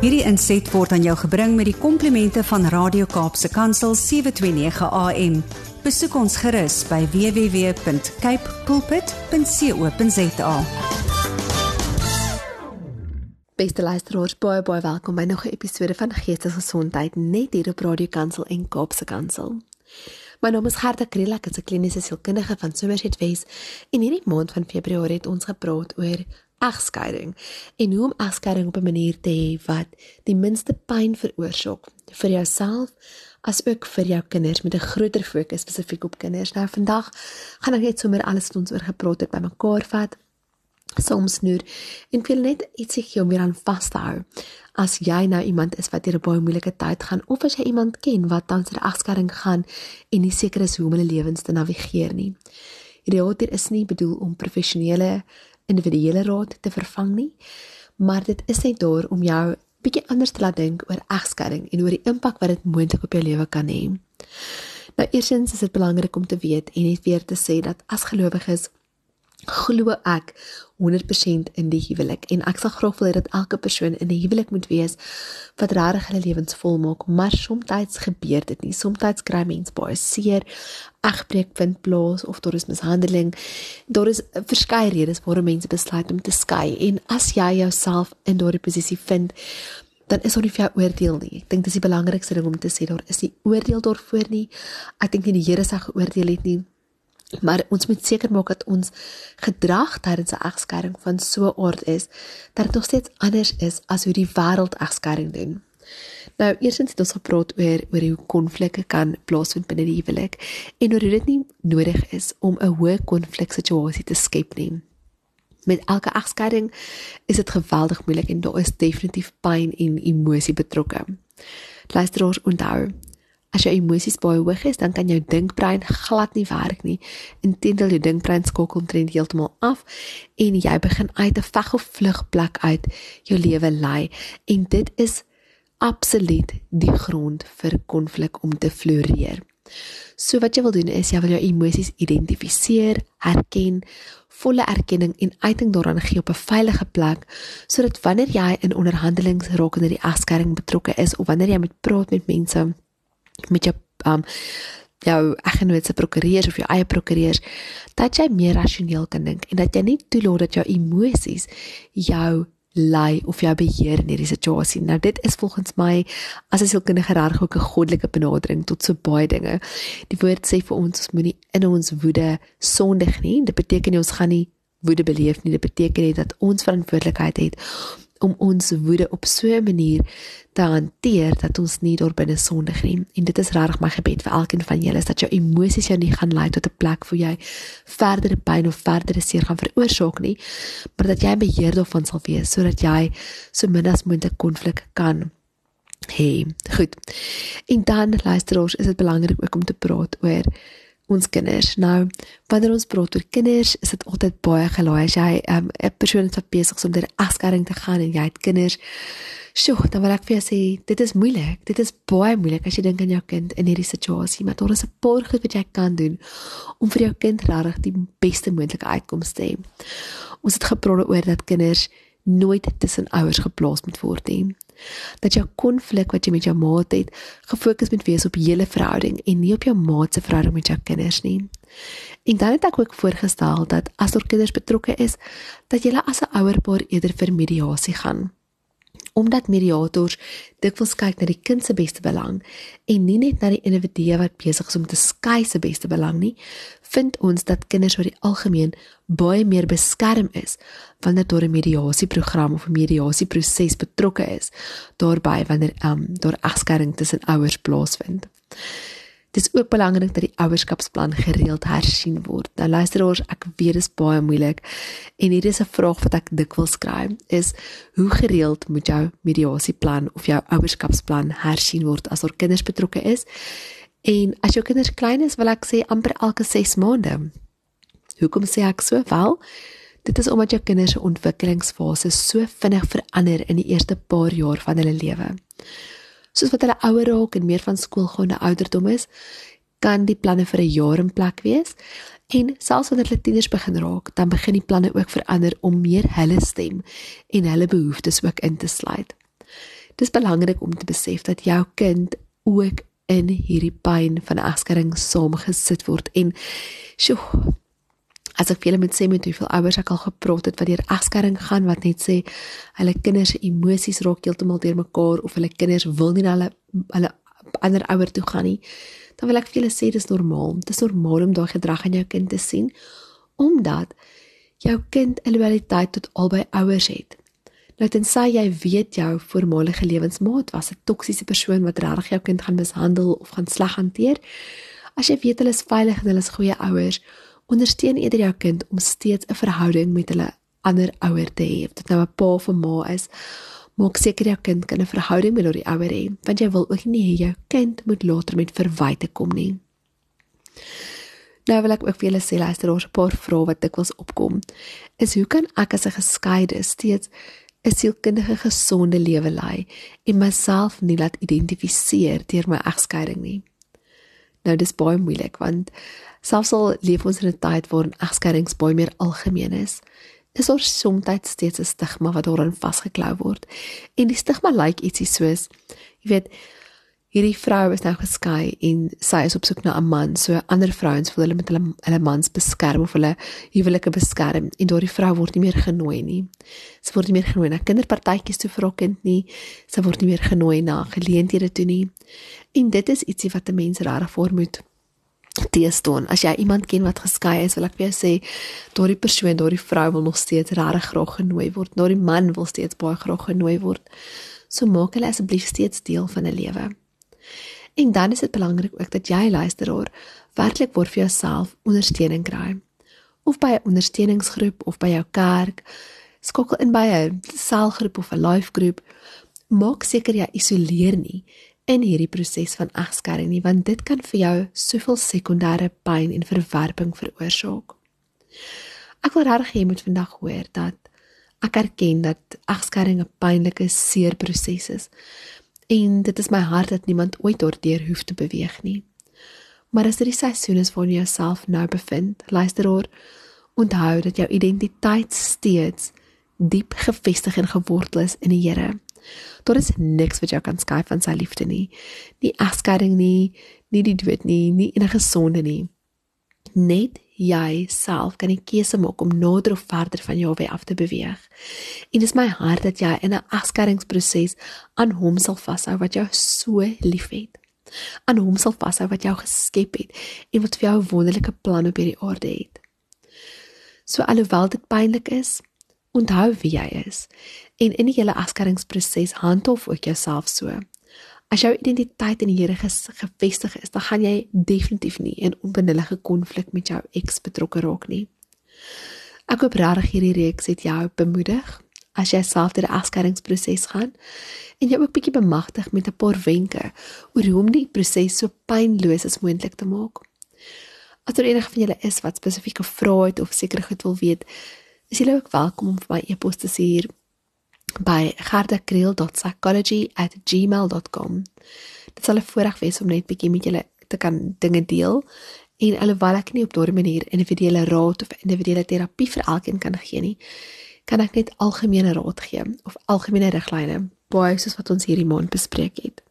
Hierdie inset word aan jou gebring met die komplimente van Radio Kaapse Kansel 729 AM. Besoek ons gerus by www.cape pulpit.co.za. Beste luisteraars, baie baie welkom by nog 'n episode van Geestesgesondheid net hier op Radio Kansel en Kaapse Kansel. My naam is Gerda Kriel, ek is 'n kliniese sielkundige van Somerset West en hierdie maand van Februarie het ons gepraat oor egskeiding en hoe om egskeiding op 'n manier te hê wat die minste pyn veroorsaak vir jouself as ook vir jou kinders met 'n groter fokus spesifiek op kinders. Nou vandag gaan ek net sommer alles wat ons oor gepraat het bymekaar vat. Soms snoer en wil net ietsie gee om weer aan vas te hou. As jy nou iemand is wat deur 'n baie moeilike tyd gaan of as jy iemand ken wat tans deur egskeiding gaan en nie seker is hoe om hulle lewens te navigeer nie. Hierdie hoor is nie bedoel om professionele individuele raad te vervang nie, maar dit is net daar om jou bietjie anders te laat dink oor egskeiding en oor die impak wat dit moontlik op jou lewe kan hê. Nou eersins is dit belangrik om te weet en net weer te sê dat as gelowiges glo ek 100% in die huwelik en ek sal graag wil hê dat elke persoon in 'n huwelik moet wees wat regtig hulle lewens volmaak, maar soms gebeur dit nie. Soms kry mense baie seer, egbreek vind plaas of daar is mishandeling. Daar is verskeie redes waarom mense besluit om te skei en as jy jouself in daardie posisie vind, dan is daar nie vir jou oordeel nie. Ek dink dis die belangrikste ding om te sê, daar is nie oordeel daarvoor nie. Ek dink nie die Here sal geoordeel het nie. Maar ons moet seker maak dat ons gedrag tydens 'n egskeiding van so 'n aard is dat dit nog steeds anders is as hoe die wêreld egskeiding doen. Nou, eersins het ons gepraat oor oor hoe konflikte kan plaasvind binne die huwelik en oor hoe dit nie nodig is om 'n hoë konflik situasie te skep nie. Met elke egskeiding is dit geweldig moeilik en daar is definitief pyn en emosie betrokke. Luisteraars, onthou, As jou emosies baie hoog is, dan kan jou dinkbrein glad nie werk nie. Inteendeel jou dinkbrein skakel omtrent heeltemal af en jy begin uit 'n veg of vlug plek uit jou lewe lei en dit is absoluut die grond vir konflik om te floreer. So wat jy wil doen is jy wil jou emosies identifiseer, herken, volle erkenning en uiting daaraan gee op 'n veilige plek sodat wanneer jy in onderhandelings raak en in die egskeiding betrokke is of wanneer jy moet praat met mense met jou um jou eggenootse prokureurs of jou eie prokureurs dat jy meer rasioneel kan dink en dat jy nie toelaat dat jou emosies jou lei of jou beheer in hierdie situasie. Nou dit is volgens my as 'n sielkundige reg ook 'n goddelike benadering tot so baie dinge. Die woord sê vir ons ons moenie in ons woede sondig nie. Dit beteken nie ons gaan nie woede beleef nie. Dit beteken net dat ons verantwoordelikheid het om ons woede op so 'n manier te hanteer dat ons nie deur binne sondig nie. En dit is regtig my gebed vir elkeen van julle is dat jou emosies jou nie gaan lei tot 'n plek waar jy verdere pyn of verdere seer gaan veroorsaak nie, maar dat jy beheer daarvan sal wees sodat jy so min as moontlik konflik kan hê. Goed. En dan luisteraars, is dit belangrik ook om te praat oor ons kinders. Nou, wanneer ons praat oor kinders, is dit altyd baie gelaai as jy ehm, 'n um, persoon is wat besig is om deur afskaring te gaan en jy het kinders. Sjoe, dan wil ek vir jou sê, dit is moeilik. Dit is baie moeilik as jy dink aan jou kind in hierdie situasie, maar daar is 'n paar goed wat jy kan doen om vir jou kind regtig die beste moontlike uitkoms te hê. Ons het gepraat oor dat kinders nooit tussen ouers geplaas moet word nie. Dat jou konflik wat jy met jou maat het, gefokus moet wees op julle verhouding en nie op jou maat se verhouding met jou kinders nie. En dan het ek ook voorgestel dat as daar kinders betrokke is, dat jy as 'n ouerpaar eerder vir mediasie gaan omdat mediators dikwels kyk na die kind se beste belang en nie net na die individu wat besig is om te skei se beste belang nie, vind ons dat kinders oor die algemeen baie meer beskerm is wanneer daar 'n mediasieprogram of 'n mediasieproses betrokke is, daarbey wanneer um, daar egskeiding tussen ouers plaasvind. Dit is ook belangrik dat die ouerskapsplan gereeld hersien word. Nou luisteraars, ek weet dit is baie moeilik en hier is 'n vraag wat ek dikwels kry, is hoe gereeld moet jou mediasieplan of jou ouerskapsplan hersien word as daar kinders betrokke is? En as jou kinders klein is, wil ek sê amper elke 6 maande. Hoekom sê ek so? Wel, dit is omdat jou kinders se ontwikkelingsfase so vinnig verander in die eerste paar jaar van hulle lewe soos wat hulle ouer raak en meer van skoolgaande ouderdom is, kan die planne vir 'n jaar in plek wees. En selfs wanneer hulle tieners begin raak, dan begin die planne ook verander om meer hulle stem en hulle behoeftes ook in te sluit. Dis belangrik om te besef dat jou kind ook in hierdie pyn van egskeiding saamgesit word en sjoe as ek vir julle moet sê met hoeveel ouers ek al gepraat het wat deur egskeiding gaan wat net sê hulle kinders se emosies raak heeltemal deurmekaar of hulle kinders wil nie na hulle hulle ander ouer toe gaan nie dan wil ek vir julle sê dis normaal. Dis normaal om daai gedrag aan jou kind te sien omdat jou kind 'n loyaliteit tot albei ouers het. Nou tensy jy weet jou voormalige lewensmaat was 'n toksiese persoon wat regtig jou kind gaan mishandel of gaan sleg hanteer as jy weet hulle is veilig en hulle is goeie ouers ondersteun eerder jou kind om steeds 'n verhouding met hulle ander ouer te hê. Dit nou 'n pa of 'n ma is, maak seker jou kind kan 'n verhouding met hulle ouer hê, want jy wil ook nie hê jou kind moet later met verwyte kom nie. Nou wil ek ook vir julle sê luister oor 'n paar vrae wat dikwels opkom. Is hoe kan ek as 'n geskeide steeds 'n sielkundige gesonde lewe lei en myself nie laat identifiseer deur my egskeiding nie? Nou dis baie moeilik want selfs al leef ons in 'n tyd waar egskeidings baie meer algemeen is, is daar soms steeds 'n stigma wat daaraan vasgeklou word. En die stigma lyk like ietsie soos jy weet hierdie vrou is nou geskei en sy is op soek na 'n man, so ander vrouens wil hulle met hulle hulle mans beskerm of hulle huwelike beskerm en daardie vrou word nie meer genooi nie. Sy word nie meer genooi na kinderpartytjies toe vir haar kind nie. Sy word nie meer genooi na geleenthede toe nie. En dit is ietsie wat 'n mens regtig voor moet teestaan. As jy iemand ken wat geskei is, wil ek vir jou sê, daardie persoon, daardie vrou wil nog steeds regtig graag genooi word. Daardie man wil steeds baie graag genooi word. So maak hulle asseblief steeds deel van 'n lewe. En dan is dit belangrik ook dat jy luisteraar werklik word vir jouself ondersteuning kry. Of by 'n ondersteuningsgroep of by jou kerk, skakel in by 'n selgroep of 'n life groep. Maak seker jy isoleer nie in hierdie proses van egskeiding nie, want dit kan vir jou soveel sekondêre pyn en verwerping veroorsaak. Ek wil regtig hê jy moet vandag hoor dat ek erken dat egskeiding 'n pynlike seer proses is en dit is my hart dat niemand ooit daardeur hoef te beweeg nie. Maar as dit die seisoen is waarin jy jouself nou bevind, luister oor onthou dat jou identiteit steeds diep gefestig en gewortel is in die Here. Daar is niks wat jou kan skei van sy liefde nie. Nie egskeiding nie, nie die dood nie, nie enige sonde nie. Net jy self kan die keuse maak om nader of verder van jou af te beweeg. En dit is my hart dat jy in 'n afskeidingsproses aan hom sal vashou wat jou so liefhet. Aan hom sal vashou wat jou geskep het en wat vir jou 'n wonderlike plan op hierdie aarde het. So alhoewel dit pynlik is, onthou wie jy is. En in die hele afskeidingsproses handhof ook jouself so. As jou identiteit in die Here gefestig is, dan gaan jy definitief nie in onbenullige konflik met jou eks betrokke raak nie. Ek hoop regtig hierdie reeks het jou bemoedig as jy self deur die afskeidingsproses gaan en jou ook bietjie bemagtig met 'n paar wenke oor hoe om die proses so pynloos as moontlik te maak. As daar enige van julle is wat spesifieke vrae het of seker goed wil weet, is julle ook welkom om vir my e-pos te stuur by gardakriel.psychology@gmail.com. Dit sal 'n voorreg wees om net bietjie met julle te kan dinge deel en alhoewel ek nie op daardie manier individuele raad of individuele terapie vir elkeen kan gee nie, kan ek net algemene raad gee of algemene riglyne, baie soos wat ons hierdie maand bespreek het.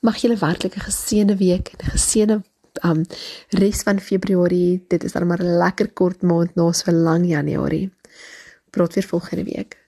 Mag julle werklik 'n geseënde week en 'n geseënde um res van Februarie. Dit is dan maar 'n lekker kort maand na so lank Januarie. Praat weer volgende week.